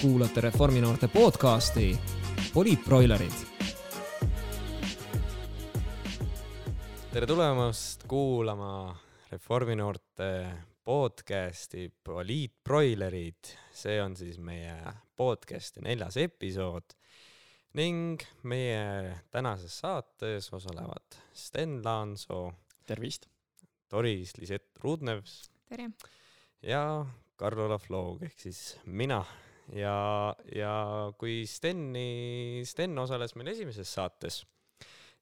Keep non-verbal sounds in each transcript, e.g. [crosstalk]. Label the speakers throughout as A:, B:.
A: kuulate Reforminoorte podcasti Poliitbroilerid.
B: tere tulemast kuulama Reforminoorte podcasti Poliitbroilerid. see on siis meie podcasti neljas episood ning meie tänases saates osalevad Sten Laansoo,
C: tervist!
B: Doris Lisett Rudnevs
D: tere!
B: ja Karl-Olav Loog ehk siis mina ja, ja kui Steni, Sten osales meil esimeses saates,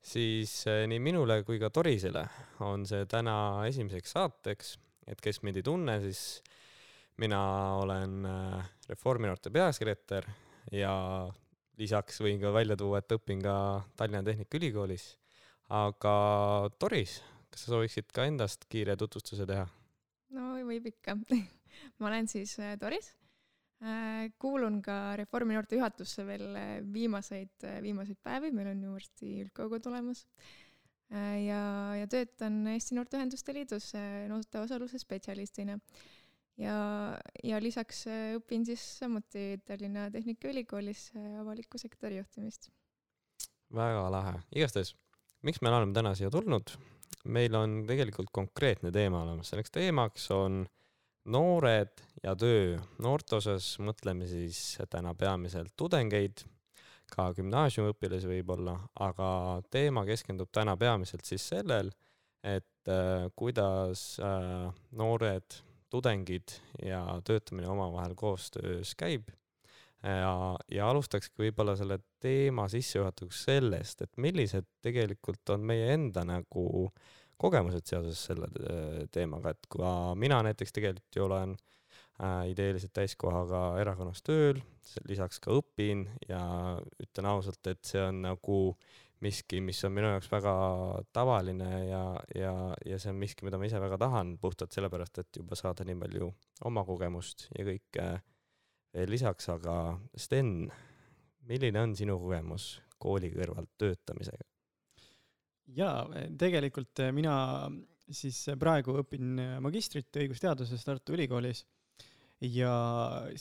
B: siis eh, nii minule kui ka Torisele on see täna esimeseks saateks, et kes mind ei tunne, siis mina olen eh, Reforminoorte peasekretär ja lisaks võin ka välja tuua, et õpin ka Tallinna Tehnikaülikoolis. aga Toris, kas sa sooviksid ka endast kiire tutvustuse teha?
D: no võib ikka [laughs] ma olen siis Doris, äh, kuulun ka Reformi noorte juhatusse veel äh, viimaseid, viimaseid päevi, meil on ju varsti üldkogu tulemas. ja, ja töötan Eesti Noorteühenduste Liidus noorte osaluse spetsialistina. ja, ja lisaks õpin siis samuti Tallinna Tehnikaülikoolis avaliku sektori juhtimist.
B: väga lahe, igastahes, miks me oleme täna siia tulnud? meil on tegelikult konkreetne teema olemas, selleks teemaks on äh, noored ja töö. noorte osas mõtleme siis täna peamiselt tudengeid, ka gümnaasiumiõpilasi võib-olla, aga teema keskendub täna peamiselt siis sellel, et äh, kuidas äh, noored tudengid ja töötamine omavahel koostöös käib. ja, ja alustakski võib-olla selle teema sissejuhatuseks sellest, et millised tegelikult on meie enda nagu äh, kogemused seoses selle teemaga, et kui mina näiteks tegelikult ju olen äh, ideeliselt täiskohaga erakonnas tööl, lisaks ka õpin ja ütlen ausalt, et see on nagu miski, mis on minu jaoks väga tavaline ja, ja, ja see on miski, mida ma ise väga tahan, puhtalt sellepärast, et juba saada nii palju oma kogemust ja kõike veel lisaks, aga Sten, milline on sinu kogemus kooli kõrvalt töötamisega?
C: Jaa, tegelikult äh, mina siis praegu õpin äh, magistrit õigusteaduses Tartu Ülikoolis. Ja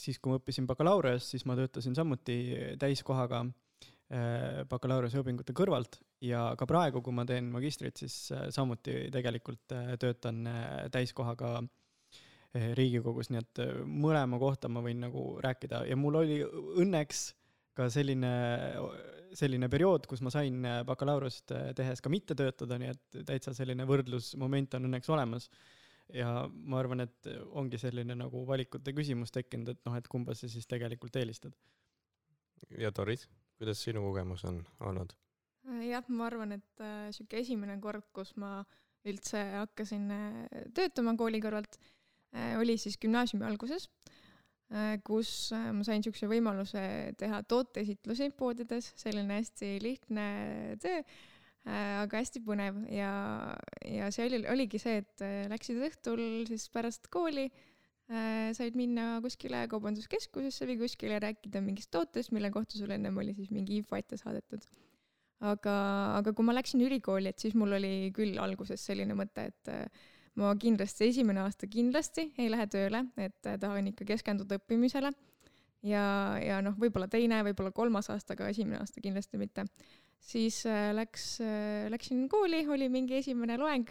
C: siis, kui ma õppisin bakalaureus, siis ma töötasin samuti täiskohaga äh, bakalaureuse õpingute kõrvalt. Ja ka praegu, kui ma teen magistrit, siis samuti tegelikult töötan täiskohaga Riigikogus, nii et mõlema kohta ma võin nagu rääkida. Ja mul oli õnneks ka selline selline periood, kus ma sain äh, bakalaureust äh, tehes ka mitte töötada, nii et täitsa selline võrdlusmoment on õnneks olemas. ja ma arvan, et ongi selline nagu valikute küsimus tekkinud, et noh, et kumba sa siis tegelikult eelistad.
B: ja Doris, kuidas sinu kogemus on olnud?
D: Jah, ma arvan, et äh, sihuke esimene kord, kus ma üldse hakkasin töötama kooli kõrvalt oli siis gümnaasiumi alguses kus äh, ma sain niisuguse võimaluse teha tooteesitlusi poodides, selline hästi lihtne töö, äh, aga hästi põnev ja, ja see oli, oligi see, et läksid õhtul siis pärast kooli, said minna kuskile kaubanduskeskusesse või kuskile rääkida mingist tootest, mille kohta sul ennem oli siis mingi info ette saadetud. aga, aga kui ma läksin ülikooli, et siis mul oli küll alguses selline mõte, et ma kindlasti esimene aasta kindlasti ei lähe tööle, et tahan ikka keskenduda õppimisele. ja, ja noh, võib-olla teine, võib-olla kolmas aasta, aga esimene aasta kindlasti mitte. siis äh, läks, äh, läksin kooli, oli mingi esimene loeng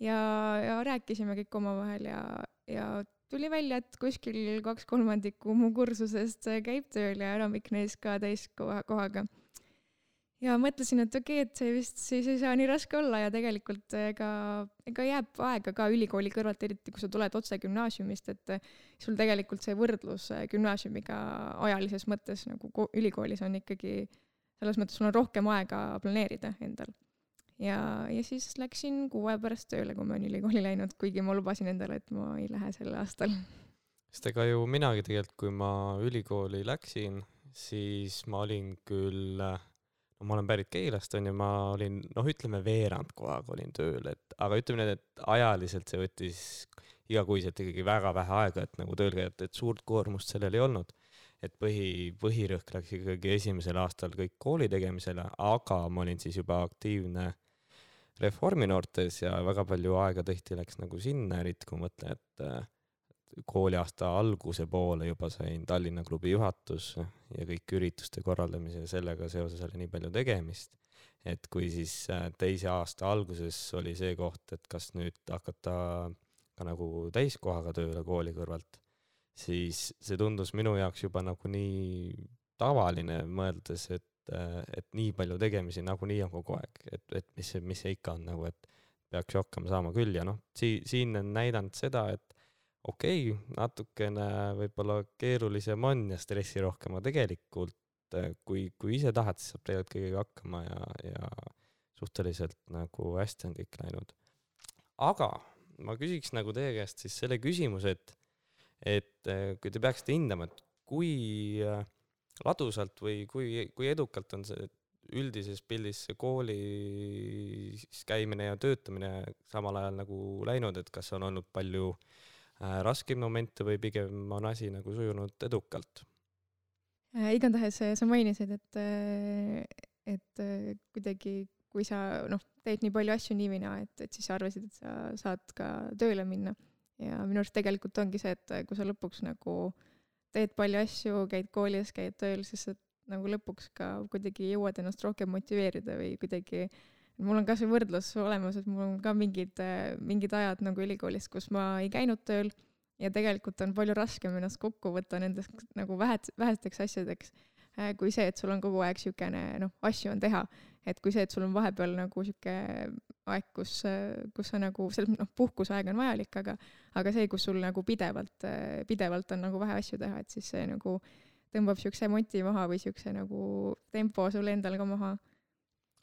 D: ja, ja rääkisime kõik omavahel ja, ja tuli välja, et kuskil kaks kolmandikku mu kursusest käib tööl ja enamik neist ka täiskohaga ja mõtlesin, et okei okay,, et see vist siis ei saa nii raske olla ja tegelikult ega, ega jääb aega ka ülikooli kõrvalt, eriti kui sa tuled otse gümnaasiumist, et sul tegelikult see võrdlus gümnaasiumiga ajalises mõttes nagu ülikoolis on ikkagi, selles mõttes sul on rohkem aega planeerida endal. ja, ja siis läksin kuu aja pärast tööle, kui ma olen ülikooli läinud, kuigi ma lubasin endale, et ma ei lähe sel aastal.
B: sest ega ju minagi tegelikult, kui ma ülikooli läksin, siis ma olin küll äh, ma olen pärit Keilast onju, ma olin noh, ütleme veerand kohaga olin tööl, et aga ütleme nii, et ajaliselt see võttis igakuiselt ikkagi väga vähe aega, et nagu tööl käia, et suurt koormust sellel ei olnud. et põhi, põhirõhk läks ikkagi esimesel aastal kõik kooli tegemisele, aga ma olin siis juba aktiivne Reformi noortes ja väga palju aega tõesti läks nagu sinna, eriti kui mõtlen, et kooliaasta alguse poole juba sain Tallinna klubi juhatusse ja kõik ürituste korraldamise ja sellega seoses oli nii palju tegemist, et kui siis äh, teise aasta alguses oli see koht, et kas nüüd hakata ka nagu täiskohaga tööle kooli kõrvalt, siis see tundus minu jaoks juba nagu nii tavaline, mõeldes, et, äh, et nii palju tegemisi nagunii on kogu aeg, et, et mis mis see ikka on nagu, et peaks hakkama saama küll ja noh, sii-, siin on näidanud seda, et okei okay,, natukene võib-olla keerulisem on ja stressirohkem, aga tegelikult äh, kui, kui ise tahad, siis saab tegelikult kõigega hakkama ja, ja suhteliselt nagu hästi on kõik läinud. aga ma küsiks nagu teie käest siis selle küsimuse, et, et äh, kui te peaksite hindama, et kui äh, ladusalt või kui, kui edukalt on see üldises pildis see koolis käimine ja töötamine samal ajal nagu läinud, et kas on olnud palju äh, raskeid momente või pigem on asi nagu sujunud edukalt?
D: Äh, igatahes äh, sa mainisid, et, et kuidagi, kui sa noh, teed nii palju asju nii või naa, et, et siis sa arvasid, et sa saad ka tööle minna. ja minu arust tegelikult ongi see, et kui sa lõpuks nagu teed palju asju, käid koolis, käid tööl, siis sa nagu lõpuks ka kuidagi jõuad ennast rohkem motiveerida või kuidagi mul on kasvõi võrdlus olemas, et mul on ka mingid, mingid ajad nagu ülikoolis, kus ma ei käinud tööl ja tegelikult on palju raskem ennast kokku võtta nendest nagu vähet-, vähesteks asjadeks, äh, kui see, et sul on kogu aeg niisugune noh, asju on teha. et kui see, et sul on vahepeal nagu niisugune aeg, kus, kus sa nagu, selles mõttes noh, puhkuseaeg on vajalik, aga aga see, kus sul nagu pidevalt, pidevalt on nagu vähe asju teha, et siis see nagu tõmbab niisuguse moti maha või niisuguse nagu tempo sul endal ka maha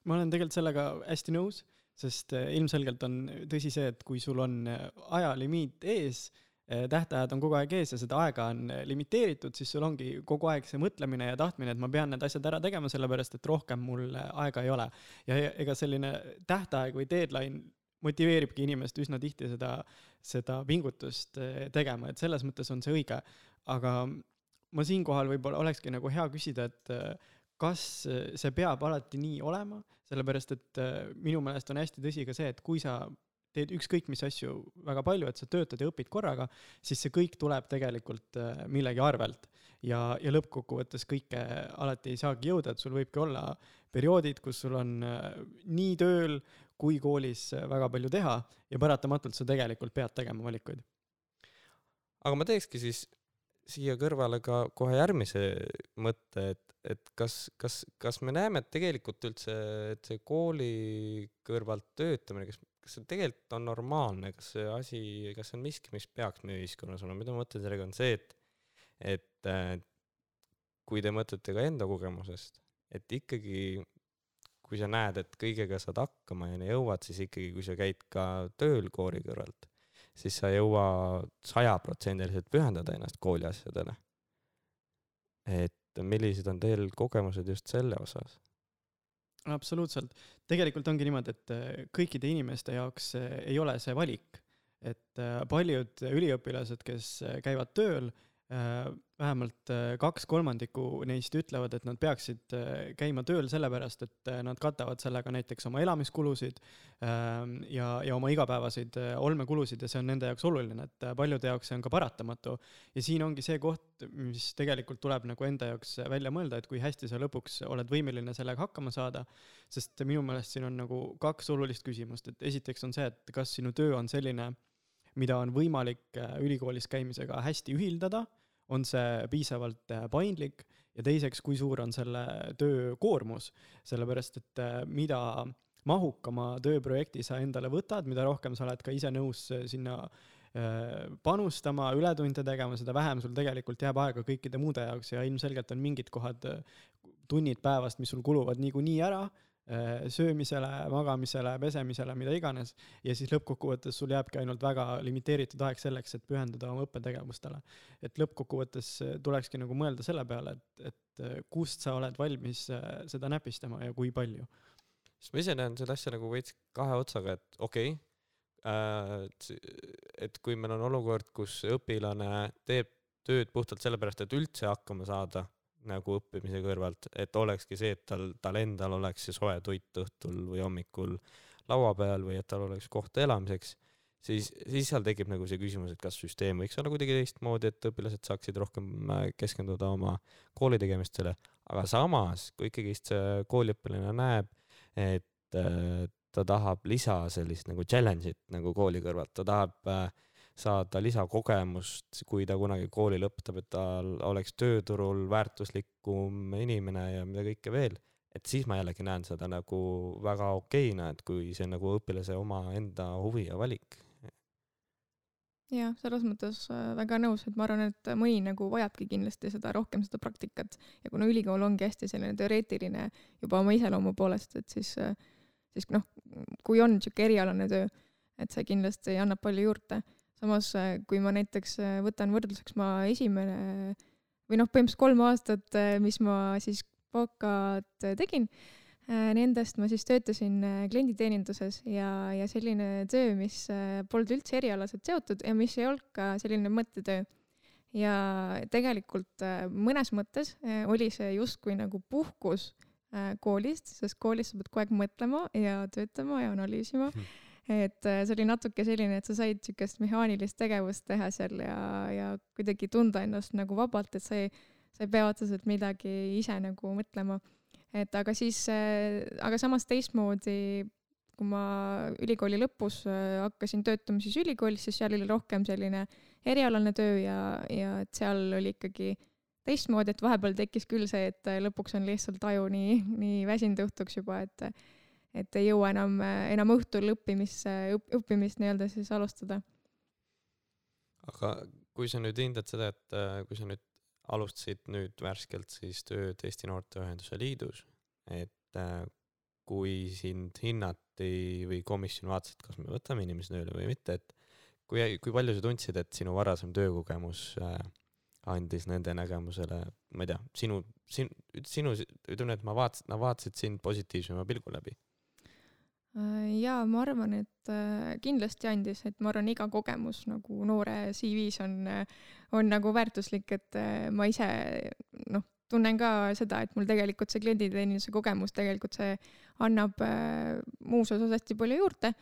C: ma olen tegelikult sellega hästi nõus, sest äh, ilmselgelt on tõsi see, et kui sul on äh, ajalimiit ees, äh, tähtajad on kogu aeg ees ja seda aega on limiteeritud, siis sul ongi kogu aeg see mõtlemine ja tahtmine, et ma pean need asjad ära tegema, sellepärast et rohkem mul aega ei ole. ja ega selline tähtaeg või deadline motiveeribki inimest üsna tihti seda, seda pingutust tegema, et selles mõttes on see õige. aga ma siinkohal võib-olla olekski nagu hea küsida, et kas see peab alati nii olema, sellepärast et äh, minu meelest on hästi tõsi ka see, et kui sa teed ükskõik mis asju väga palju, et sa töötad ja õpid korraga, siis see kõik tuleb tegelikult äh, millegi arvelt. ja, ja lõppkokkuvõttes kõike alati ei saagi jõuda, et sul võibki olla perioodid, kus sul on äh, nii tööl kui koolis väga palju teha ja paratamatult sa tegelikult pead tegema valikuid.
B: aga ma teekski siis siia kõrvale ka kohe järgmise mõtte, et, et kas, kas, kas me näeme, et tegelikult üldse, et see kooli kõrvalt töötamine, kas, kas see tegelikult on normaalne, kas see asi, kas see on miski, mis peaks meie ühiskonnas olema, mida ma mõtlen sellega, on see, et, et kui te mõtlete ka enda kogemusest, et ikkagi kui sa näed, et kõigega saad hakkama ja jõuad, siis ikkagi, kui sa käid ka tööl koori kõrvalt siis sa ei jõua sajaprotsendiliselt pühendada ennast kooli asjadele. et millised on teil kogemused just selle osas?
C: absoluutselt, tegelikult ongi niimoodi, et äh, kõikide inimeste jaoks äh, ei ole see valik, et äh, paljud üliõpilased, kes käivad tööl, vähemalt äh, kaks kolmandikku neist ütlevad, et nad peaksid äh, käima tööl sellepärast, et nad katavad sellega näiteks oma elamiskulusid ähm, ja, ja oma igapäevaseid olmekulusid ja see on nende jaoks oluline, et paljude jaoks see on ka paratamatu. ja siin ongi see koht, mis tegelikult tuleb nagu enda jaoks välja mõelda, et kui hästi sa lõpuks oled võimeline sellega hakkama saada, sest minu meelest siin on nagu kaks olulist küsimust, et esiteks on see, et kas sinu töö on selline, mida on võimalik äh, ülikoolis käimisega hästi ühildada, on see piisavalt äh, paindlik ja teiseks, kui suur on selle töö koormus, sellepärast et äh, mida mahukama tööprojekti sa endale võtad, mida rohkem sa oled ka ise nõus sinna panustama, ületunde tegema, seda vähem sul tegelikult jääb aega kõikide muude jaoks ja ilmselgelt on mingid kohad, tunnid päevast, mis sul kuluvad niikuinii ära söömisele, magamisele, pesemisele, mida iganes. ja siis lõppkokkuvõttes sul jääbki ainult väga limiteeritud aeg selleks, et pühenduda oma õppetegevustele. et lõppkokkuvõttes äh, tulekski nagu mõelda selle peale, et, et äh, kust sa oled valmis seda näpistama ja kui palju.
B: sest ma ise näen seda asja nagu veits kahe otsaga, et okei okay,, et kui meil on olukord, kus õpilane teeb tööd puhtalt sellepärast, et üldse hakkama saada nagu õppimise kõrvalt, et olekski see, et tal, tal endal oleks see soe toit õhtul või hommikul laua peal või et tal oleks koht elamiseks, siis, siis seal tekib nagu see küsimus, et kas süsteem võiks olla kuidagi teistmoodi, et õpilased saaksid rohkem äh, keskenduda oma kooli tegemistele, aga samas, kui ikkagist see kooliõpilane näeb, et äh, ta tahab lisa sellist nagu challenge'it nagu kooli kõrvalt, ta tahab äh, saada lisakogemust, kui ta kunagi kooli lõpetab, et ta oleks tööturul väärtuslikum inimene ja mida kõike veel et siis ma jällegi näen seda nagu väga okeina, et kui see on nagu õpilase omaenda huvi ja valik.
D: jah, selles mõttes äh, väga nõus, et ma arvan, et mõni nagu vajabki kindlasti seda rohkem seda praktikat ja kuna ülikool ongi hästi selline teoreetiline juba oma iseloomu poolest, et siis, äh, siis noh, kui on niisugune erialane töö, et see kindlasti annab palju juurde. Samas, äh, kui ma näiteks võtan võrdluseks ma esimene või noh, põhimõtteliselt kolm aastat, mis ma siis pokad tegin. Äh, nendest ma siis töötasin äh, klienditeeninduses ja, ja selline töö, mis äh, polnud üldse erialaselt seotud ja mis ei olnud ka selline mõttetöö. ja tegelikult mõnes mõttes oli see justkui nagu puhkus koolist, sest koolis sa pead kogu aeg mõtlema ja töötama ja analüüsima hmm et see oli natuke selline, et sa said niisugust mehaanilist tegevust teha seal ja, ja kuidagi tunda ennast nagu vabalt, et sa ei sa ei pea otseselt midagi ise nagu mõtlema. et aga siis, äh, aga samas teistmoodi, kui ma ülikooli lõpus äh, hakkasin töötama siis ülikoolis, siis seal oli rohkem selline erialane töö ja, ja et seal oli ikkagi teistmoodi, et vahepeal tekkis küll see, et lõpuks on lihtsalt aju nii, nii väsinud õhtuks juba, et et ei jõua enam, enam õhtul õppimisse, õppimist nii-öelda siis alustada.
B: aga kui sa nüüd hindad seda, et kui sa nüüd alustasid nüüd värskelt siis tööd Eesti Noorteühenduse Liidus, et äh, kui sind hinnati või komisjon vaatas, et kas me võtame inimesi tööle või mitte, et kui, kui palju sa tundsid, et sinu varasem töökogemus äh, andis nende nägemusele, ma ei tea, sinu, sinu, sinu, ütleme, et ma vaatasin, nad vaatasid sind positiivsema pilgu läbi
D: Äh, jaa, ma arvan, et äh, kindlasti andis, et ma arvan, iga kogemus nagu noore CV-s on, äh, on nagu väärtuslik, et ma ise noh, tunnen ka seda, et mul tegelikult see klienditeeninduse kogemus, tegelikult see annab muus osas hästi palju juurde.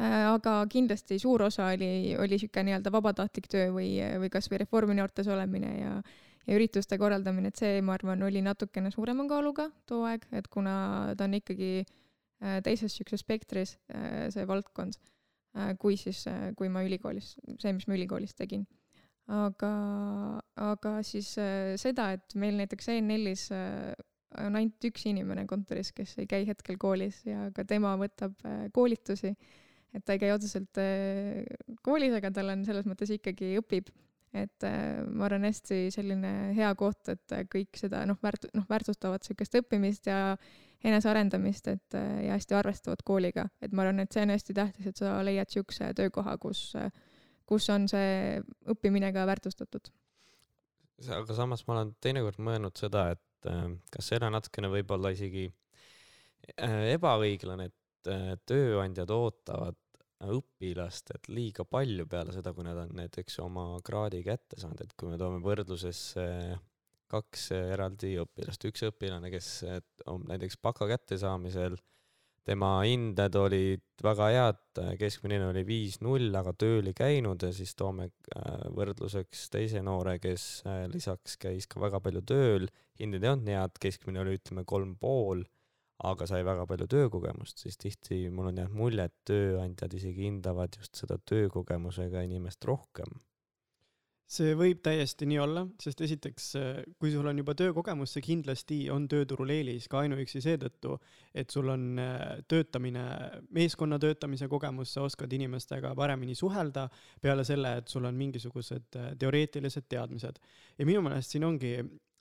D: aga kindlasti suur osa oli, oli sihuke nii-öelda vabatahtlik töö või, või kasvõi Reformi noortes olemine ja ja ürituste korraldamine, et see, ma arvan, oli natukene suurema kaaluga too aeg, et kuna ta on ikkagi äh, Äh, teises sihukeses spektris äh, see valdkond, äh, kui siis, kui ma ülikoolis, see, mis ma ülikoolis tegin. aga, aga siis seda, et meil näiteks ENL-is on ainult üks inimene kontoris, kes ei käi hetkel koolis ja ka tema võtab koolitusi, et ta ei käi otseselt koolis, aga tal on selles mõttes ikkagi õpib et ma arvan, hästi selline hea koht, et kõik seda noh, väärt-, noh, väärtustavad niisugust õppimist ja enesearendamist, et äh, ja hästi arvestavad kooliga, et ma arvan, et see on hästi tähtis, et sa leiad niisuguse töökoha, kus, kus on see õppimine ka väärtustatud.
B: aga samas ma olen teinekord mõelnud seda, et äh, kas see on natukene võib-olla isegi äh, ebaõiglane, et tööandjad ootavad õpilastelt liiga palju peale seda, kui nad on näiteks oma kraadi kätte saanud, et kui me toome võrdlusesse kaks eraldi õpilast, üks õpilane, kes on näiteks baka kättesaamisel, tema hinded olid väga head, keskmine hinne oli viis null, aga tööl ei käinud ja siis toome võrdluseks teise noore, kes lisaks käis ka väga palju tööl, hinded ei olnud nii head, keskmine oli ütleme kolm pool, aga sai väga palju töökogemust, siis tihti mul on jäänud mulje, et tööandjad isegi hindavad just seda töökogemusega inimest rohkem
C: see võib täiesti nii olla, sest esiteks, kui sul on juba töökogemus, see kindlasti on tööturul eelis ka ainuüksi seetõttu, et sul on äh, töötamine, meeskonna töötamise kogemus, sa oskad inimestega paremini suhelda, peale selle, et sul on mingisugused äh, teoreetilised teadmised. ja minu meelest siin ongi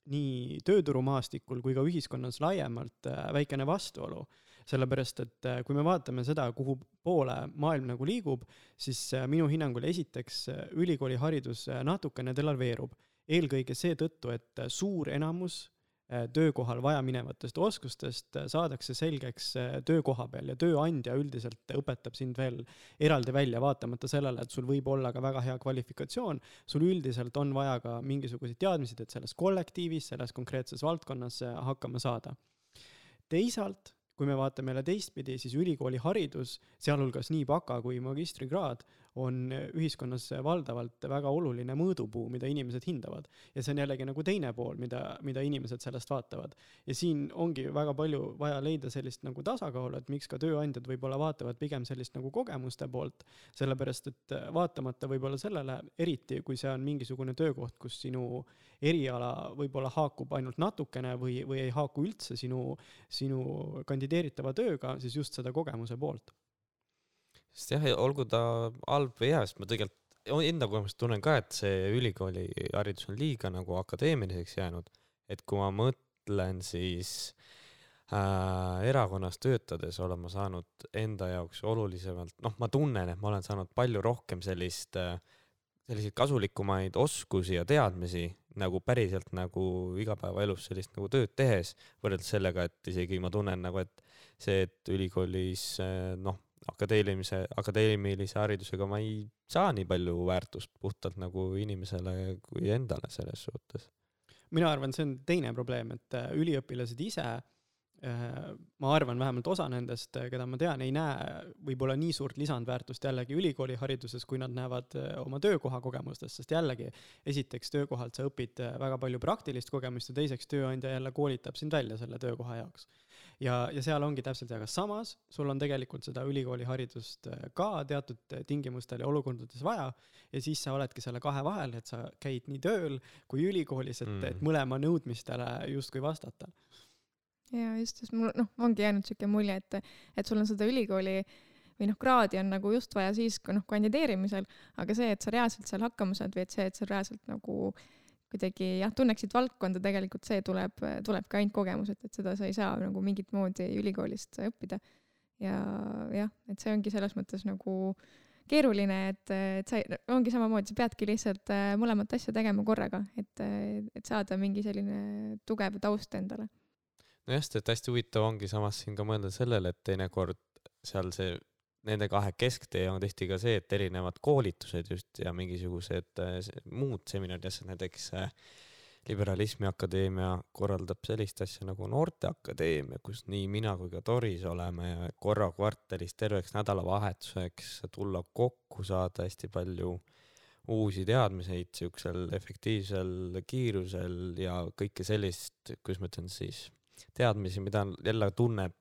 C: nii tööturumaastikul kui ka ühiskonnas laiemalt äh, väikene vastuolu sellepärast et äh, kui me vaatame seda, kuhu poole maailm nagu liigub, siis äh, minu hinnangul esiteks äh, ülikooliharidus natukene delarveerub. eelkõige seetõttu, et suur enamus töökohal vajaminevatest oskustest saadakse selgeks töökoha peal ja tööandja üldiselt õpetab sind veel eraldi välja, vaatamata sellele, et sul võib olla ka väga hea kvalifikatsioon, sul üldiselt on vaja ka mingisuguseid teadmisi, et selles kollektiivis, selles konkreetses valdkonnas hakkama saada. teisalt kui me vaatame jälle teistpidi, siis ülikooli haridus, sealhulgas nii baka kui magistrikraad, on ühiskonnas valdavalt väga oluline mõõdupuu, mida inimesed hindavad. ja see on jällegi nagu teine pool, mida, mida inimesed sellest vaatavad. ja siin ongi väga palju vaja leida sellist nagu tasakaalu, et miks ka tööandjad võib-olla vaatavad pigem sellist nagu kogemuste poolt, sellepärast et vaatamata võib-olla sellele, eriti kui see on mingisugune töökoht, kus sinu eriala võib-olla haakub ainult natukene või, või ei haaku üldse sinu, sinu kandideeritava tööga, siis just seda kogemuse poolt
B: sest jah, olgu ta halb või hea, sest ma tegelikult enda kogemust tunnen ka, et see ülikooli haridus on liiga nagu akadeemiliseks jäänud. et kui ma mõtlen, siis äh, erakonnas töötades olen ma saanud enda jaoks olulisemalt, noh, ma tunnen, et ma olen saanud palju rohkem sellist äh, selliseid kasulikumaid oskusi ja teadmisi nagu päriselt nagu igapäevaelus sellist nagu tööd tehes, võrreldes sellega, et isegi ma tunnen nagu, et see, et ülikoolis äh, noh, akadeemilise, akadeemilise haridusega ma ei saa nii palju väärtust puhtalt nagu inimesele kui endale selles suhtes.
C: mina arvan, see on teine probleem, et äh, üliõpilased ise äh, ma arvan, vähemalt osa nendest, äh, keda ma tean, ei näe võib-olla nii suurt lisandväärtust jällegi ülikoolihariduses, kui nad näevad oma töökoha kogemustest, sest jällegi, esiteks töökohalt sa õpid väga palju praktilist kogemust ja teiseks tööandja jälle koolitab sind välja selle töökoha jaoks ja, ja seal ongi täpselt, aga samas sul on tegelikult seda ülikooliharidust äh, ka teatud äh, tingimustel ja olukordades vaja ja siis sa oledki selle kahe vahel, et sa käid nii tööl kui ülikoolis, et mm., et mõlema nõudmistele justkui vastata.
D: ja just, sest mul noh, ongi jäänud siuke mulje, et, et sul on seda ülikooli või noh, kraadi on nagu just vaja siis, kui noh, kandideerimisel, aga see, et sa reaalselt seal hakkama saad või et see, et sa reaalselt nagu äh, kuidagi jah, tunneksid valdkonda, tegelikult see tuleb, tulebki ainult kogemuselt, et seda sa ei saa nagu mingit moodi ülikoolist õppida. ja jah, et see ongi selles mõttes nagu keeruline, et, et sa ongi samamoodi, sa peadki lihtsalt äh, mõlemat asja tegema korraga, et, et saada mingi selline tugev taust endale.
B: nojah, sest et hästi huvitav ongi samas siin ka mõelda sellele, et teinekord seal see nende kahe kesktee on tihti ka see, et erinevad koolitused just ja mingisugused äh, muud seminarid, asjad, näiteks äh, Liberalismi Akadeemia korraldab sellist asja nagu Noorteakadeemia, kus nii mina kui ka Toris oleme ja korra kvartalis terveks nädalavahetuseks tulla kokku, saada hästi palju uusi teadmiseid siuksel efektiivsel kiirusel ja kõike sellist, kuidas ma ütlen siis teadmisi, mida jälle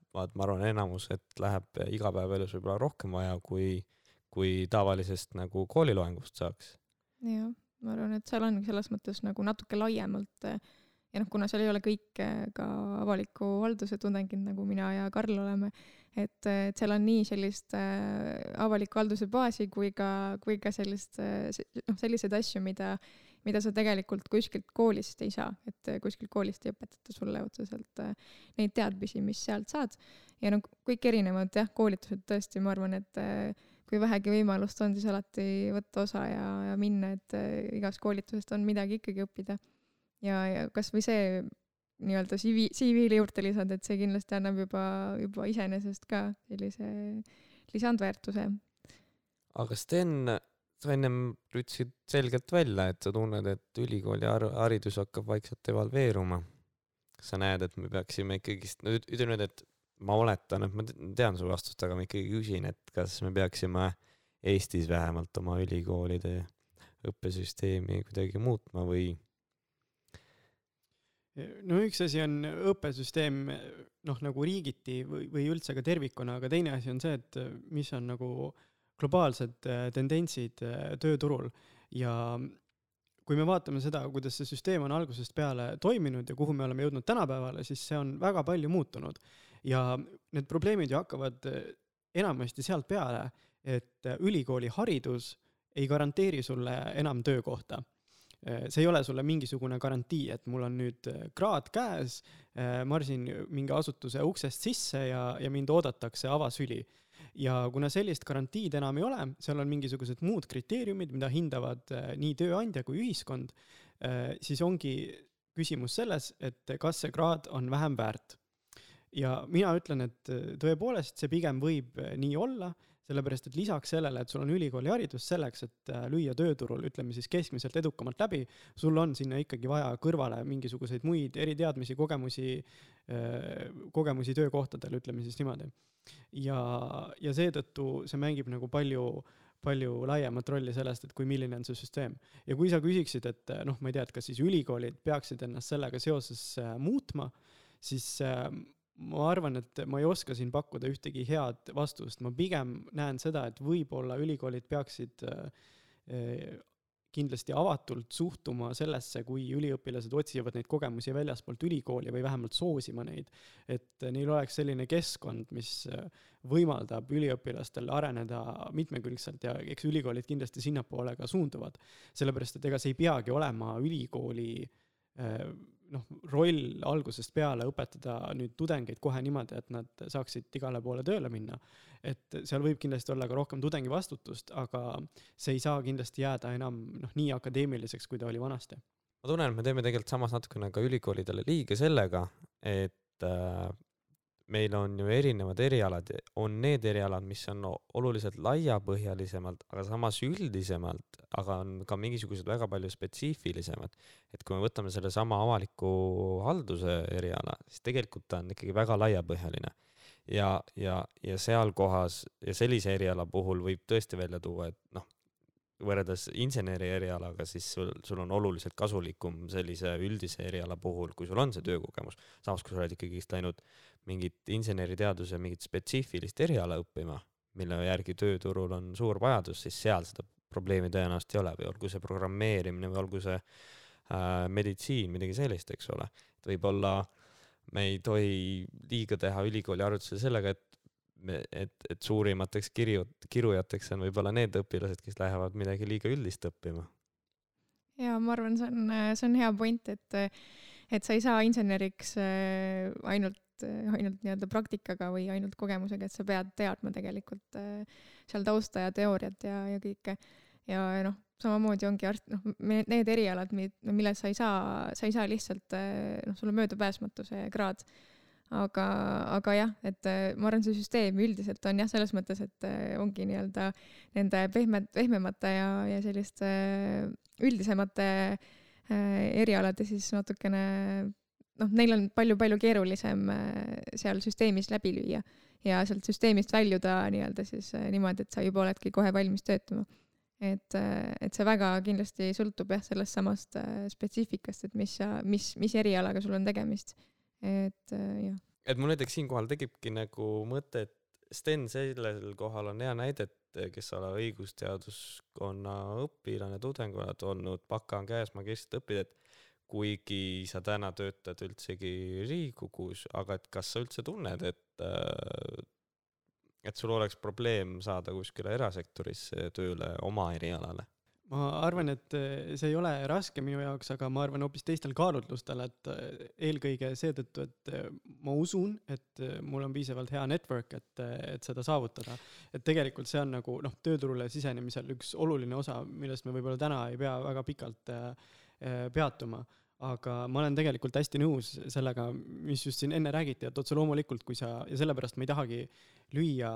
B: tunnevad, ma arvan, enamus, et läheb igapäevaelus võib-olla rohkem vaja, kui, kui tavalisest nagu kooliloengust saaks.
D: jah, ma arvan, et seal ongi selles mõttes nagu natuke laiemalt ja noh, kuna seal ei ole kõik ka avaliku halduse tudengid, nagu mina ja Karl oleme, et, et seal on nii sellist äh, avaliku halduse baasi kui ka, kui ka sellist äh, noh, selliseid asju, mida mida sa tegelikult kuskilt koolist ei saa, et äh, kuskilt koolist ei õpetata sulle otseselt äh, neid teadmisi, mis sealt saad. ja no kõik erinevad jah, koolitused tõesti, ma arvan, et äh, kui vähegi võimalust on, siis alati võtta osa ja, ja minna, et igast koolitusest on midagi ikkagi õppida. ja, ja kasvõi see nii-öelda CV, CV-le juurde lisada, et see kindlasti annab juba, juba iseenesest ka sellise lisandväärtuse.
B: aga Sten, sa ennem ütlesid selgelt välja, et sa tunned, et ülikooli haridus hakkab vaikselt evalveeruma. kas sa näed, et me peaksime ikkagist, no ütleme nüüd, et ma oletan, et ma tean su vastust, aga ma ikkagi küsin, et kas me peaksime Eestis vähemalt oma ülikoolide õppesüsteemi kuidagi muutma või?
C: no üks asi on õppesüsteem noh, nagu riigiti või, või üldse ka tervikuna, aga teine asi on see, et mis on nagu äh, globaalsed äh, tendentsid äh, tööturul. Ja kui me vaatame seda, kuidas see süsteem on algusest peale toiminud ja kuhu me oleme jõudnud tänapäevale, siis see on väga palju muutunud. ja need probleemid ju hakkavad äh, enamasti sealt peale, et ülikooli haridus ei garanteeri sulle enam töökohta. See ei ole sulle mingisugune garantii, et mul on nüüd kraad käes, marsin mingi asutuse uksest sisse ja, ja mind oodatakse avasüli ja kuna sellist garantiid enam ei ole, seal on mingisugused muud kriteeriumid, mida hindavad äh, nii tööandja kui ühiskond, äh, siis ongi küsimus selles, et kas see kraad on vähem väärt. ja mina ütlen, et äh, tõepoolest see pigem võib nii olla sellepärast et lisaks sellele, et sul on ülikooliharidus selleks, et lüüa tööturul, ütleme siis keskmiselt edukamalt läbi, sul on sinna ikkagi vaja kõrvale mingisuguseid muid eriteadmisi, kogemusi, kogemusi töökohtadel, ütleme siis niimoodi ja, ja seetõttu see mängib nagu palju, palju laiemat rolli sellest, et kui milline on see süsteem. ja kui sa küsiksid, et noh, ma ei tea, et kas siis ülikoolid peaksid ennast sellega seoses äh, muutma, siis äh, ma arvan, et ma ei oska siin pakkuda ühtegi head vastust, ma pigem näen seda, et võib-olla ülikoolid peaksid kindlasti avatult suhtuma sellesse, kui üliõpilased otsivad neid kogemusi väljaspoolt ülikooli või vähemalt soosima neid. et neil oleks selline keskkond, mis võimaldab üliõpilastel areneda mitmekülgselt ja eks ülikoolid kindlasti sinnapoole ka suunduvad. sellepärast, et ega see ei peagi olema ülikooli äh, noh, roll algusest peale õpetada nüüd tudengeid kohe niimoodi, et nad saaksid igale poole tööle minna. et seal võib kindlasti olla ka rohkem tudengi vastutust, aga see ei saa kindlasti jääda enam noh, nii akadeemiliseks, kui ta oli vanasti.
B: ma tunnen, et me teeme tegelikult samas natukene ka ülikoolidele liiga sellega, et äh, meil on ju erinevad erialad, on need erialad, mis on oluliselt laiapõhjalisemalt, aga samas üldisemalt, aga on ka mingisugused väga palju spetsiifilisemad. et kui me võtame sellesama avaliku halduse eriala, siis tegelikult ta on ikkagi väga laiapõhjaline. ja, ja, ja seal kohas ja sellise eriala puhul võib tõesti välja tuua, et noh, võrreldes inseneri erialaga, siis sul, sul on oluliselt kasulikum sellise üldise eriala puhul, kui sul on see töökogemus. samas, kui sa oled ikkagist läinud mingit inseneriteaduse mingit spetsiifilist eriala õppima, mille järgi tööturul on suur vajadus, siis seal seda probleemi tõenäoliselt ei ole või olgu see programmeerimine või olgu see äh, meditsiin, midagi sellist, eks ole. et võib-olla me ei tohi liiga teha ülikooli arvutusele sellega, et me, et, et suurimateks kirju, kirujateks on võib-olla need õpilased, kes lähevad midagi liiga üldist õppima.
D: ja ma arvan, see on, see on hea point, et, et sa ei saa inseneriks äh, ainult, ainult nii-öelda praktikaga või ainult kogemusega, et sa pead teadma tegelikult äh, seal tausta ja teooriat ja, ja kõike. ja noh, samamoodi ongi arst, noh, need erialad, milles sa ei saa, sa ei saa lihtsalt, äh, noh, sul on möödapääsmatu see kraad aga, aga jah, et äh, ma arvan, see süsteem üldiselt on jah, selles mõttes, et äh, ongi nii-öelda nende pehme, pehmemate ja, ja selliste äh, üldisemate erialade siis natukene noh, neil on palju-palju keerulisem seal süsteemis läbi lüüa ja sealt süsteemist väljuda nii-öelda siis niimoodi, et sa juba oledki kohe valmis töötama. et, et see väga kindlasti sõltub jah, sellest samast spetsiifikast, et mis sa, mis, mis erialaga sul on tegemist et äh, jah.
B: et mul näiteks siinkohal tekibki nagu mõte, et Sten sellel kohal on hea näide, et kes sa oled õigusteaduskonna õpilane, tudeng oled olnud, baka on käes, magistrit õpid, et kuigi sa täna töötad üldsegi Riigikogus, aga et kas sa üldse tunned, et äh, et sul oleks probleem saada kuskile erasektorisse tööle oma erialale?
C: ma arvan, et eh, see ei ole raske minu jaoks, aga ma arvan hoopis teistel kaalutlustel, et eh, eelkõige seetõttu, et ma usun, et mul on piisavalt hea network, et, et seda saavutada. et tegelikult see on nagu noh, tööturule sisenemisel üks oluline osa, millest me võib-olla täna ei pea väga pikalt peatuma. Aga ma olen tegelikult hästi nõus sellega, mis just siin enne räägiti, et otse loomulikult, kui sa, ja sellepärast ma ei tahagi lüüa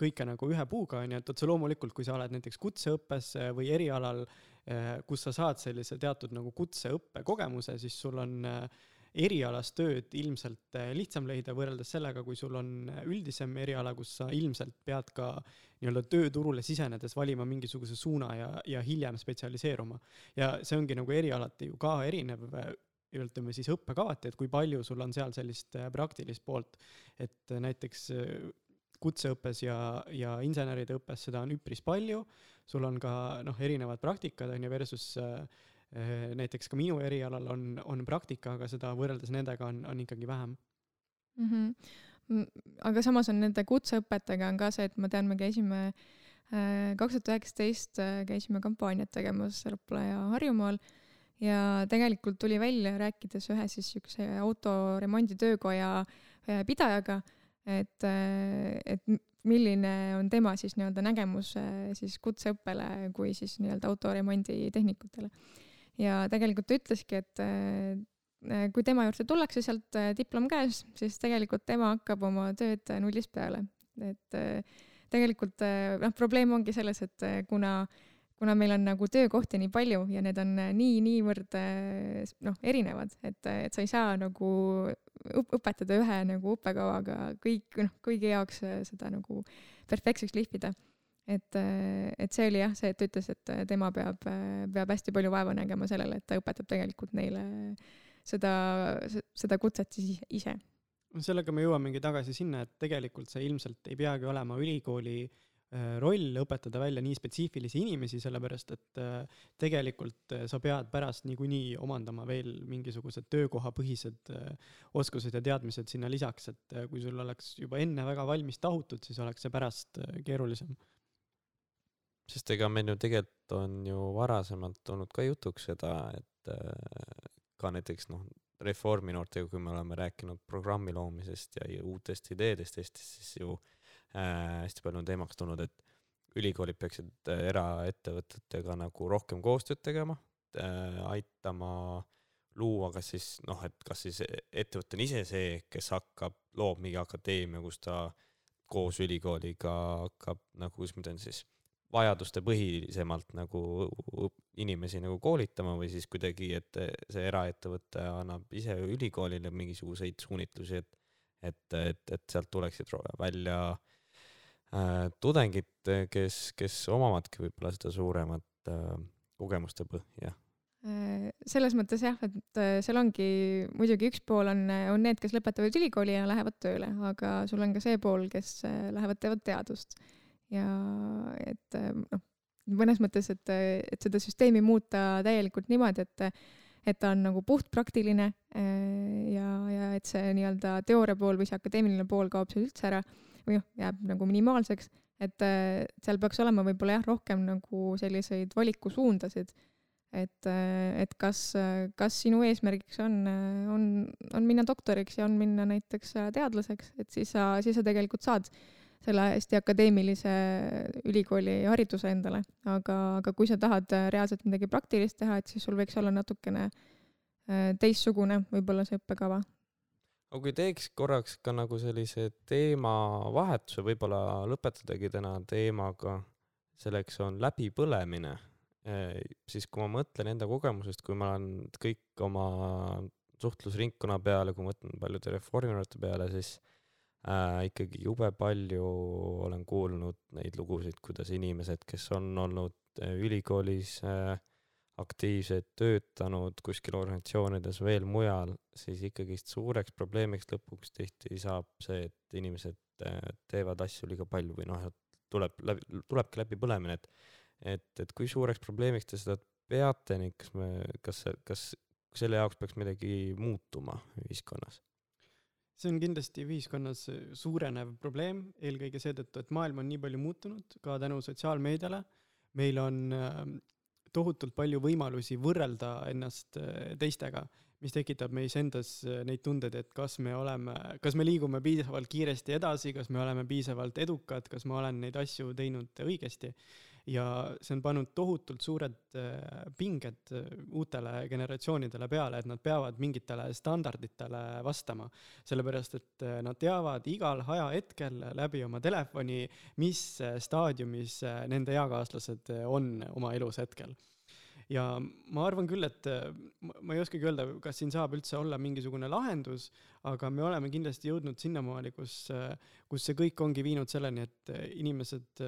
C: kõike nagu ühe puuga, onju, et otse loomulikult, kui sa oled näiteks kutseõppes või erialal, eh, kus sa saad sellise teatud nagu kutseõppe kogemuse, siis sul on äh, erialast tööd ilmselt äh, lihtsam leida võrreldes sellega, kui sul on üldisem eriala, kus sa ilmselt pead ka nii-öelda tööturule sisenedes valima mingisuguse suuna ja, ja hiljem spetsialiseeruma. ja see ongi nagu erialati ju ka erinev, ütleme siis õppekavati, et kui palju sul on seal sellist praktilist poolt, et näiteks kutseõppes ja, ja inseneride õppes seda on üpris palju, sul on ka noh, erinevad praktikad on ju versus Äh, näiteks ka minu erialal on, on praktika, aga seda võrreldes nendega on, on ikkagi vähem
D: mm. -hmm. aga samas on nende kutseõpetega on ka see, et ma tean, me käisime äh, kaks tuhat üheksateist äh, käisime kampaaniat tegemas Rapla ja Harjumaal ja tegelikult tuli välja, rääkides ühe siis siukse autoremonditöökoja pidajaga, et, et milline on tema siis nii-öelda nägemus siis kutseõppele kui siis nii-öelda autoremonditehnikutele ja tegelikult ta ütleski, et äh, kui tema juurde tullakse sealt äh, diplom käes, siis tegelikult tema hakkab oma tööd nullist peale, et äh, tegelikult noh, probleem ongi selles, et kuna kuna meil on nagu töökohti nii palju ja need on nii, niivõrd noh, erinevad, et, et sa ei saa nagu õpetada ühe nagu õppekavaga kõik, noh, kõigi jaoks seda nagu perfektseks lihvida et, et see oli jah, see, et ta ütles, et tema peab, peab hästi palju vaeva nägema sellele, et ta õpetab tegelikult neile seda, seda kutset siis ise.
C: sellega me jõuamegi tagasi sinna, et tegelikult see ilmselt ei peagi olema ülikooli äh, roll õpetada välja nii spetsiifilisi inimesi, sellepärast et äh, tegelikult äh, sa pead pärast niikuinii omandama veel mingisugused töökohapõhised oskused ja teadmised sinna lisaks, et kui sul oleks juba enne väga valmis tahutud, siis oleks see pärast keerulisem
B: sest ega meil ju tegelikult on ju varasemalt olnud ka jutuks seda, et äh, ka näiteks noh, Reformi noortega, kui me oleme rääkinud programmi loomisest ja uutest ideedest Eestis, siis ju äh, hästi palju on teemaks tulnud, et ülikoolid peaksid äh, eraettevõtetega nagu rohkem koostööd tegema äh,, aitama luua kas siis noh, et kas siis ettevõte on ise see, kes hakkab, loob mingi akadeemia, kus ta koos ülikooliga hakkab nagu, kuidas ma ütlen siis vajadustepõhisemalt nagu inimesi nagu koolitama või siis kuidagi, et see eraettevõte annab ise ülikoolile mingisuguseid suunitlusi, et, et, et, et sealt tuleksid välja äh, tudengid, kes, kes omavadki võib-olla seda suuremat äh, kogemuste põhja.
D: Äh, selles mõttes jah, et äh, seal ongi, muidugi üks pool on, on need, kes lõpetavad ülikooli ja lähevad tööle, aga sul on ka see pool, kes äh, lähevad, teevad teadust ja et noh, mõnes mõttes, et, et seda süsteemi muuta täielikult niimoodi, et et ta on nagu puhtpraktiline ja, ja et see nii-öelda teooria pool või see akadeemiline pool kaob seal üldse ära või noh, jääb nagu minimaalseks, et seal peaks olema võib-olla jah, rohkem nagu selliseid valikusuundasid, et, et kas, kas sinu eesmärgiks on, on, on minna doktoriks ja on minna näiteks teadlaseks, et siis sa, siis sa tegelikult saad äh, selle hästi akadeemilise ülikooli hariduse endale, aga, aga kui sa tahad äh, reaalselt midagi praktilist teha, et siis sul võiks olla natukene äh, teistsugune võib-olla see õppekava.
B: aga kui teeks korraks ka nagu sellise teemavahetuse, võib-olla lõpetadagi täna teemaga, selleks on läbipõlemine, äh, siis kui ma mõtlen enda kogemusest, kui ma olen kõik oma suhtlusringkonna peale, kui ma mõtlen paljude reformijate peale, siis äh, ikkagi jube palju olen kuulnud neid lugusid, kuidas inimesed, kes on olnud äh, ülikoolis äh, aktiivsed, töötanud kuskil organisatsioonides veel mujal, siis ikkagist suureks probleemiks lõpuks tihti saab see, et inimesed äh, teevad asju liiga palju või noh, tuleb läbi, tulebki läbipõlemine, et et, et kui suureks probleemiks te seda peate ning kas me, kas, kas selle jaoks peaks midagi muutuma ühiskonnas?
C: See on kindlasti ühiskonnas suurenev probleem, eelkõige seetõttu, et maailm on nii palju muutunud, ka tänu sotsiaalmeediale. meil on ähm, tohutult palju võimalusi võrrelda ennast äh, teistega, mis tekitab meis endas äh, neid tundeid, et kas me oleme, kas me liigume piisavalt kiiresti edasi, kas me oleme piisavalt edukad, kas ma olen neid asju teinud õigesti ja see on pannud tohutult suured äh, pinged äh, uutele generatsioonidele peale, et nad peavad mingitele standarditele vastama. sellepärast, et äh, nad teavad igal ajahetkel läbi oma telefoni, mis staadiumis nende eakaaslased on oma elus hetkel ja ma arvan küll, et ma ei oskagi öelda, kas siin saab üldse olla mingisugune lahendus, aga me oleme kindlasti jõudnud sinnamaani, kus, kus see kõik ongi viinud selleni, et inimesed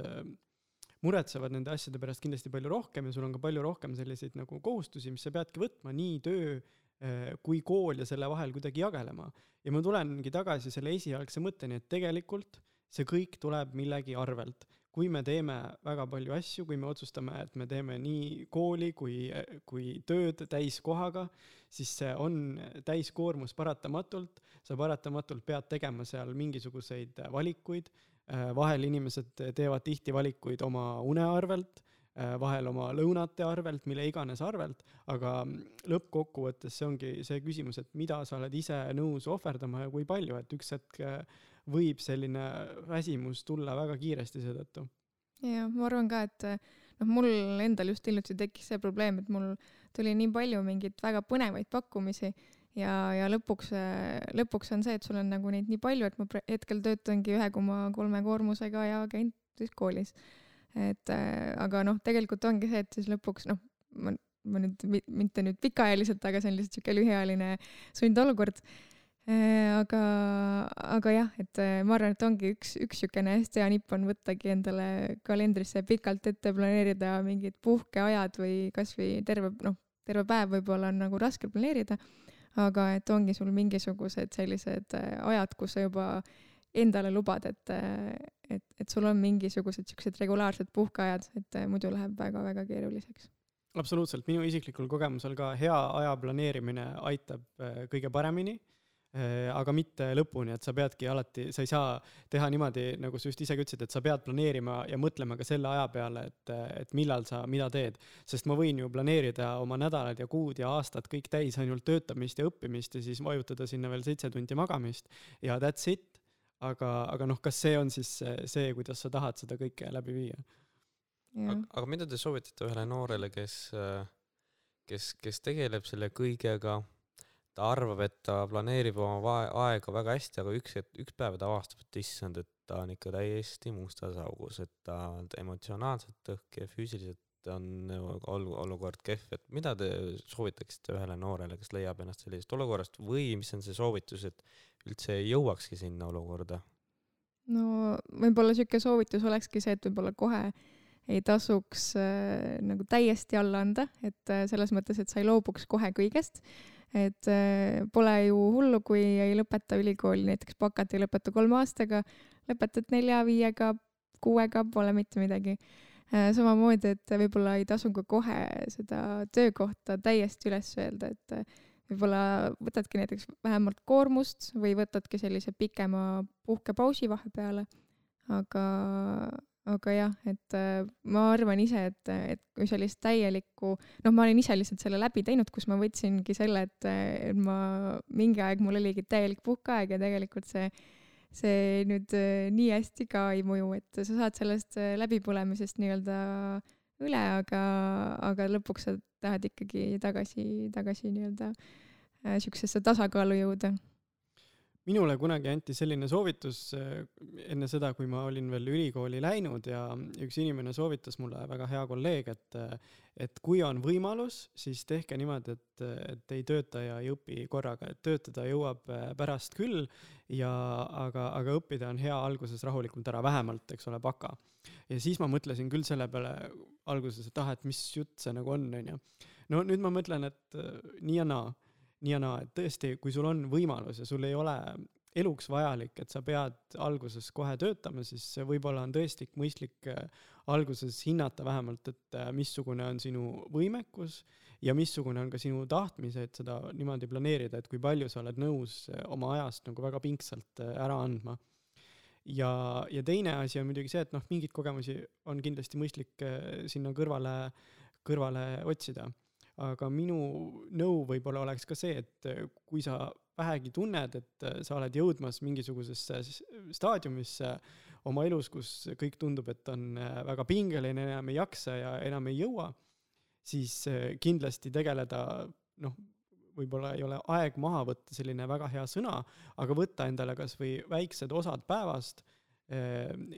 C: muretsevad nende asjade pärast kindlasti palju rohkem ja sul on ka palju rohkem selliseid nagu kohustusi, mis sa peadki võtma, nii töö eh, kui kool ja selle vahel kuidagi jagelema. ja ma tulengi tagasi selle esialgse mõtteni, et tegelikult see kõik tuleb millegi arvelt. kui me teeme väga palju asju, kui me otsustame, et me teeme nii kooli kui, kui tööd täiskohaga, siis see on täiskoormus paratamatult, sa paratamatult pead tegema seal mingisuguseid valikuid Äh, vahel inimesed teevad tihti valikuid oma une arvelt, äh, vahel oma lõunate arvelt, mille iganes arvelt, aga lõppkokkuvõttes see ongi see küsimus, et mida sa oled ise nõus ohverdama ja kui palju, et üks hetk äh, võib selline väsimus tulla väga kiiresti seetõttu.
D: jah, ma arvan ka, et noh, mul endal just hiljuti tekkis see probleem, et mul tuli nii palju mingeid väga põnevaid pakkumisi ja, ja lõpuks, lõpuks on see, et sul on nagu neid nii palju, et ma hetkel töötangi ühe koma kolme koormusega ja käin siis koolis. et äh, aga noh, tegelikult ongi see, et siis lõpuks noh, ma, ma nüüd, mitte nüüd pikaajaliselt, aga see on lihtsalt sihuke lühiajaline sundolukord aga, aga jah, et äh, ma arvan, et ongi üks, üks niisugune hästi hea nipp on võttagi endale kalendrisse pikalt ette planeerida mingid puhkeajad või kasvõi terve, noh, terve päev võib-olla on nagu raske planeerida, aga et ongi sul mingisugused sellised äh, ajad, kus sa juba endale lubad, et, et, et sul on mingisugused siuksed regulaarsed puhkeajad, et muidu läheb väga-väga keeruliseks.
C: Absoluutselt, minu isiklikul kogemusel ka hea aja planeerimine aitab äh, kõige paremini. äh, aga mitte lõpuni, et sa peadki alati, sa ei saa teha niimoodi, nagu sa just isegi ütlesid, et sa pead planeerima ja mõtlema ka selle aja peale, et, et millal sa mida teed. sest ma võin ju planeerida oma nädalad ja kuud ja aastad kõik täis ainult töötamist ja õppimist ja siis vajutada sinna veel seitse tundi magamist ja that's it. aga, aga noh, kas see on siis see, kuidas sa tahad seda kõike läbi viia
B: aga, aga mida te soovitate ühele noorele, kes, kes, kes tegeleb selle kõigega, ta arvab, et ta planeerib oma aega väga hästi, aga üks hetk, üks päev ta avastab, et issand, et ta on ikka täiesti mustas augus, et ta emotsionaalselt õhk ja füüsiliselt on ol-, olukord kehv, et mida te soovitaksite ühele noorele, kes leiab ennast sellisest olukorrast või mis on see soovitus, et üldse jõuakski sinna olukorda?
D: no võib-olla sihuke soovitus olekski see, et võib-olla kohe ei tasuks äh, nagu täiesti alla anda, et äh, selles mõttes, et sa ei loobuks kohe kõigest. et äh, pole ju hullu, kui ei lõpeta ülikooli, näiteks bakat ei lõpeta kolme aastaga, lõpetad nelja-viiega, kuuega, pole mitte midagi äh,. samamoodi, et võib-olla ei tasu ka kohe seda töökohta täiesti üles öelda, et äh, võib-olla võtadki näiteks vähemalt koormust või võtadki sellise pikema puhkepausi vahepeale, aga aga jah, et äh, ma arvan ise, et, et kui sellist täielikku, noh, ma olin ise lihtsalt selle läbi teinud, kus ma võtsingi selle, et, et ma mingi aeg mul oligi täielik puhkeaeg ja tegelikult see, see nüüd äh, nii hästi ka ei mõju, et sa saad sellest äh, läbipõlemisest nii-öelda üle, aga, aga lõpuks sa tahad ikkagi tagasi, tagasi nii-öelda siuksesse tasakaalu jõuda
C: minule kunagi anti selline soovitus eh, enne seda, kui ma olin veel ülikooli läinud ja üks inimene soovitas mulle, väga hea kolleeg, et, et kui on võimalus, siis tehke niimoodi, et, et ei tööta ja ei õpi korraga, et töötada jõuab eh, pärast küll ja aga, aga õppida on hea alguses rahulikult ära, vähemalt, eks ole, baka. ja siis ma mõtlesin küll selle peale alguses, et ah, et mis jutt see nagu on, onju. no nüüd ma mõtlen, et nii ja naa nii ja naa, et tõesti, kui sul on võimalus ja sul ei ole eluks vajalik, et sa pead alguses kohe töötama, siis võib-olla on tõesti mõistlik äh, alguses hinnata vähemalt, et äh, missugune on sinu võimekus ja missugune on ka sinu tahtmise, et seda niimoodi planeerida, et kui palju sa oled nõus äh, oma ajast nagu väga pingsalt ära andma. ja, ja teine asi on muidugi see, et noh, mingeid kogemusi on kindlasti mõistlik sinna kõrvale, kõrvale otsida aga minu nõu võib-olla oleks ka see, et äh, kui sa vähegi tunned, et äh, sa oled jõudmas mingisugusesse staadiumisse oma elus, kus kõik tundub, et on äh, väga pingeline, enam ei jaksa ja enam ei jõua, siis kindlasti tegeleda, noh, võib-olla ei ole aeg maha võtta selline väga hea sõna, aga võtta endale kasvõi väiksed osad päevast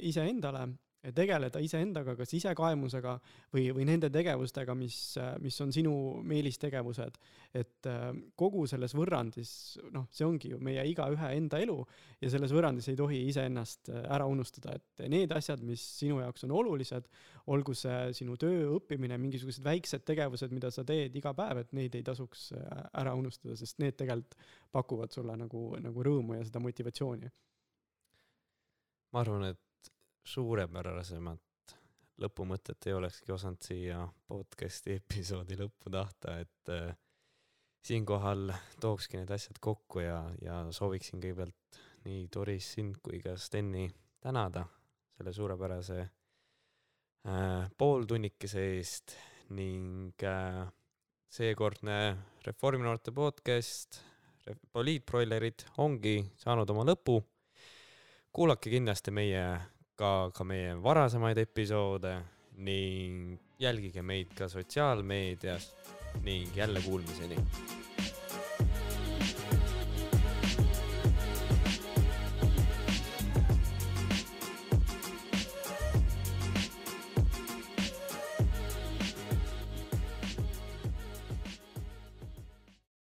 C: iseendale tegeleda iseendaga, kas isekaemusega või, või nende tegevustega, mis, mis on sinu meelistegevused. et äh, kogu selles võrrandis, noh, see ongi ju meie igaühe enda elu ja selles võrrandis ei tohi iseennast äh, ära unustada, et need asjad, mis sinu jaoks on olulised, olgu see sinu töö, õppimine, mingisugused väiksed tegevused, mida sa teed iga päev, et neid ei tasuks äh, ära unustada, sest need tegelikult pakuvad sulle nagu, nagu rõõmu ja seda motivatsiooni.
B: ma arvan, et suurepärasemat lõpumõtet ei olekski osanud siia podcast'i episoodi lõppu tahta, et äh, siinkohal tookski need asjad kokku ja, ja sooviksin kõigepealt nii Doris sind kui ka Steni tänada selle suurepärase äh, pooltunnikese eest ning äh, seekordne Reforminoorte podcast Poliitbroilerid ongi saanud oma lõpu. kuulake kindlasti meie ka, ka meie varasemaid episoode ning jälgige meid ka sotsiaalmeedias ning jälle kuulmiseni